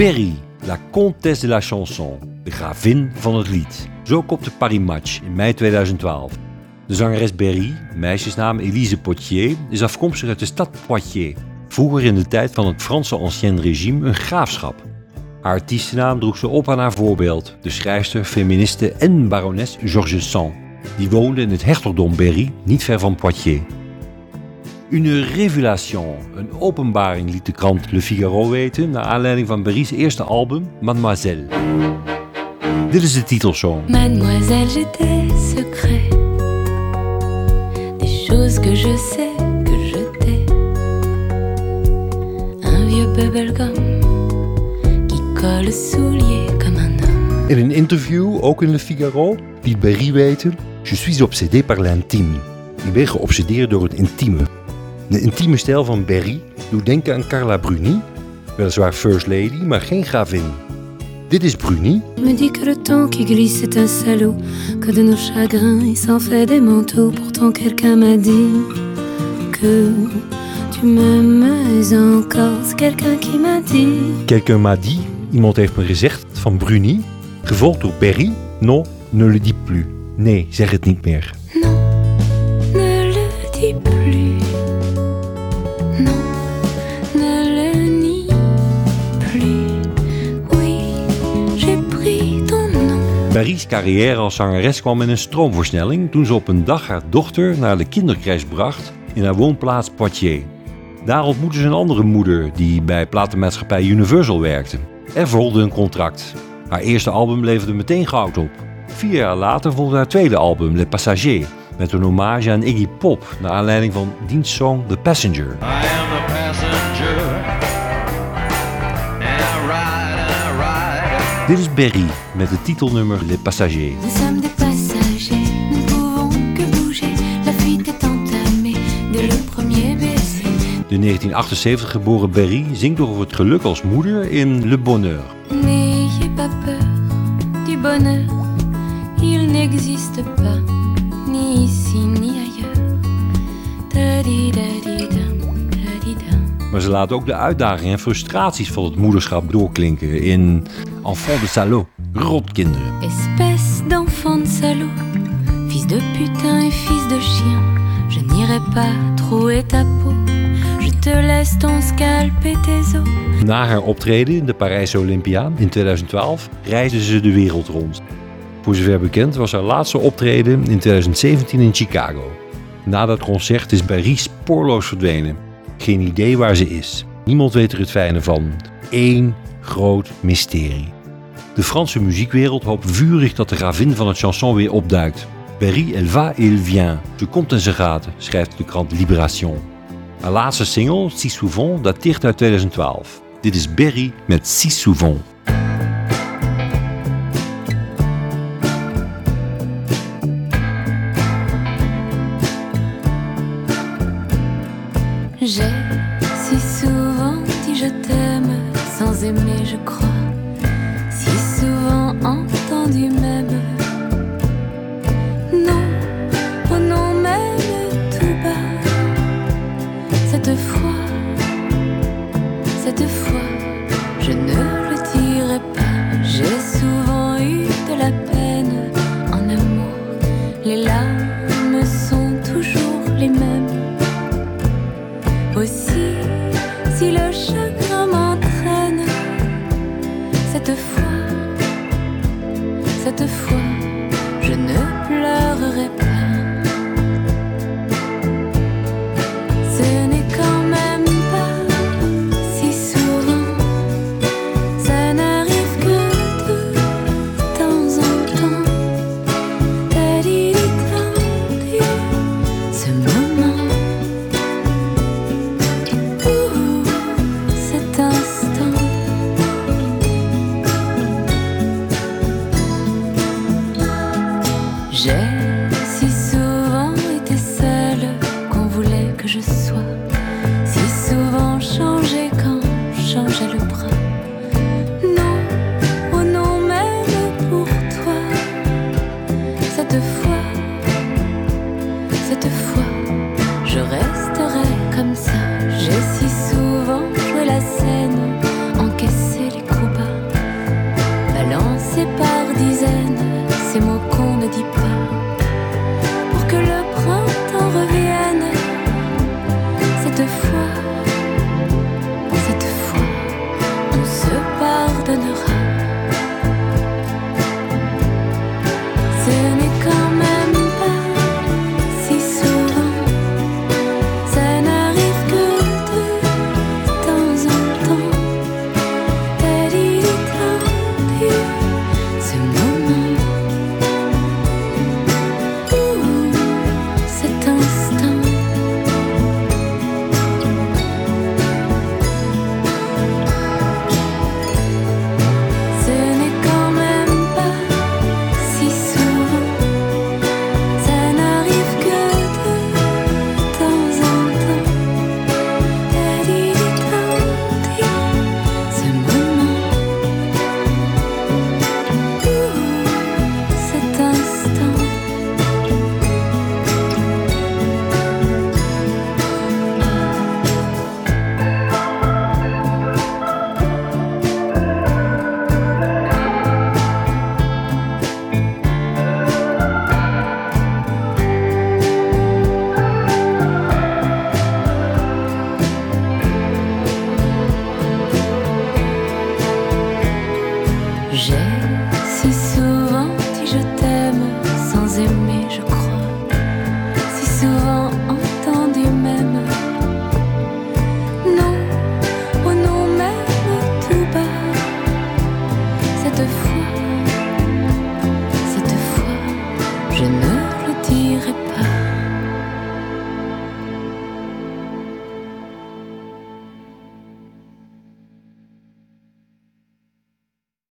Berry, la comtesse de la chanson, de gravin van het lied. Zo kopte Paris Match in mei 2012. De zangeres Berry, meisjesnaam Elise Potier, is afkomstig uit de stad Poitiers. Vroeger in de tijd van het Franse Ancien Regime een graafschap. Haar artiestennaam droeg ze op aan haar voorbeeld, de schrijfster, feministe en barones Georges Sand. Die woonde in het hertogdom Berry, niet ver van Poitiers. Une révélation, een openbaring liet de krant Le Figaro weten naar aanleiding van Berry's eerste album Mademoiselle. Dit is de titelsong. Mademoiselle, j'ai des secrets. Des choses que je sais que je t'ai. Un vieux bubblegum qui colle soulier comme un homme. In een interview, ook in Le Figaro, liet Berry weten: Je suis obsédé par l'intime. Ik ben geobsedeerd door het intieme. De intieme stijl van Berry doet denken aan Carla Bruni, weliswaar First Lady, maar geen gravin. Dit is Bruni. Me dit que le temps qui glisse est un salaud, que de nos chagrins il s'en fait des manteaux. Pourtant quelqu'un m'a dit que tu m'aimes encore. Quelqu'un qui m'a dit. Quelqu'un m'a dit, iemand heeft me gezegd, van Bruni, gevolgd door Berry. Non, ne le dis plus. Nee, zeg het niet meer. Berry's carrière als zangeres kwam in een stroomversnelling toen ze op een dag haar dochter naar de kindercrash bracht in haar woonplaats Poitiers. Daar ontmoette ze een andere moeder die bij platenmaatschappij Universal werkte. Er volgde een contract. Haar eerste album leverde meteen goud op. Vier jaar later volgde haar tweede album, Les Passagers, met een hommage aan Iggy Pop naar aanleiding van diens song The Passenger. I am the passenger. Dit is Berry met het titelnummer Les Passagers. Nous sommes des passagers, nous pouvons que bouger. La fuite est entamée dès le premier baiser. De 1978 geboren Berry zingt over het geluk als moeder in Le Bonheur. N'ayez pas peur du bonheur, il n'existe pas, ni ici ni ailleurs. Da-di-da-di-dam, da-di-dam. Maar ze laat ook de uitdagingen en frustraties van het moederschap doorklinken in Enfant de Salaud, rotkinderen. Espèce d'enfant de salaud, fils de putain et fils de chien, je n'irai pas trouer ta peau. Je te laisse ton scalp et tes os. Na haar optreden in de Parijse Olympia in 2012 reisde ze de wereld rond. Voor zover bekend was haar laatste optreden in 2017 in Chicago. Na dat concert is Berry spoorloos verdwenen. Geen idee waar ze is. Niemand weet er het fijne van. Eén groot mysterie. De Franse muziekwereld hoopt vurig dat de gravin van het chanson weer opduikt. Berry, elle va elle vient. Ze komt en ze gaat, schrijft de krant Libération. Haar laatste single, Si Souvent, dateert uit 2012. Dit is Berry met Si Souvent. J'ai si souvent dit je t'aime sans aimer, je crois. Si souvent entendu même. Non, oh non, même tout bas. Cette fois, cette fois, je ne Aussi, si le chagrin m'entraîne, cette fois, cette fois, je ne pleurerai pas. Cette fois, cette fois, je resterai comme ça. J'ai si souvent joué la scène, encaissé les combats, balancé par dizaines ces mots qu'on ne dit pas. Pour que le printemps revienne, cette fois, cette fois, on se pardonnera.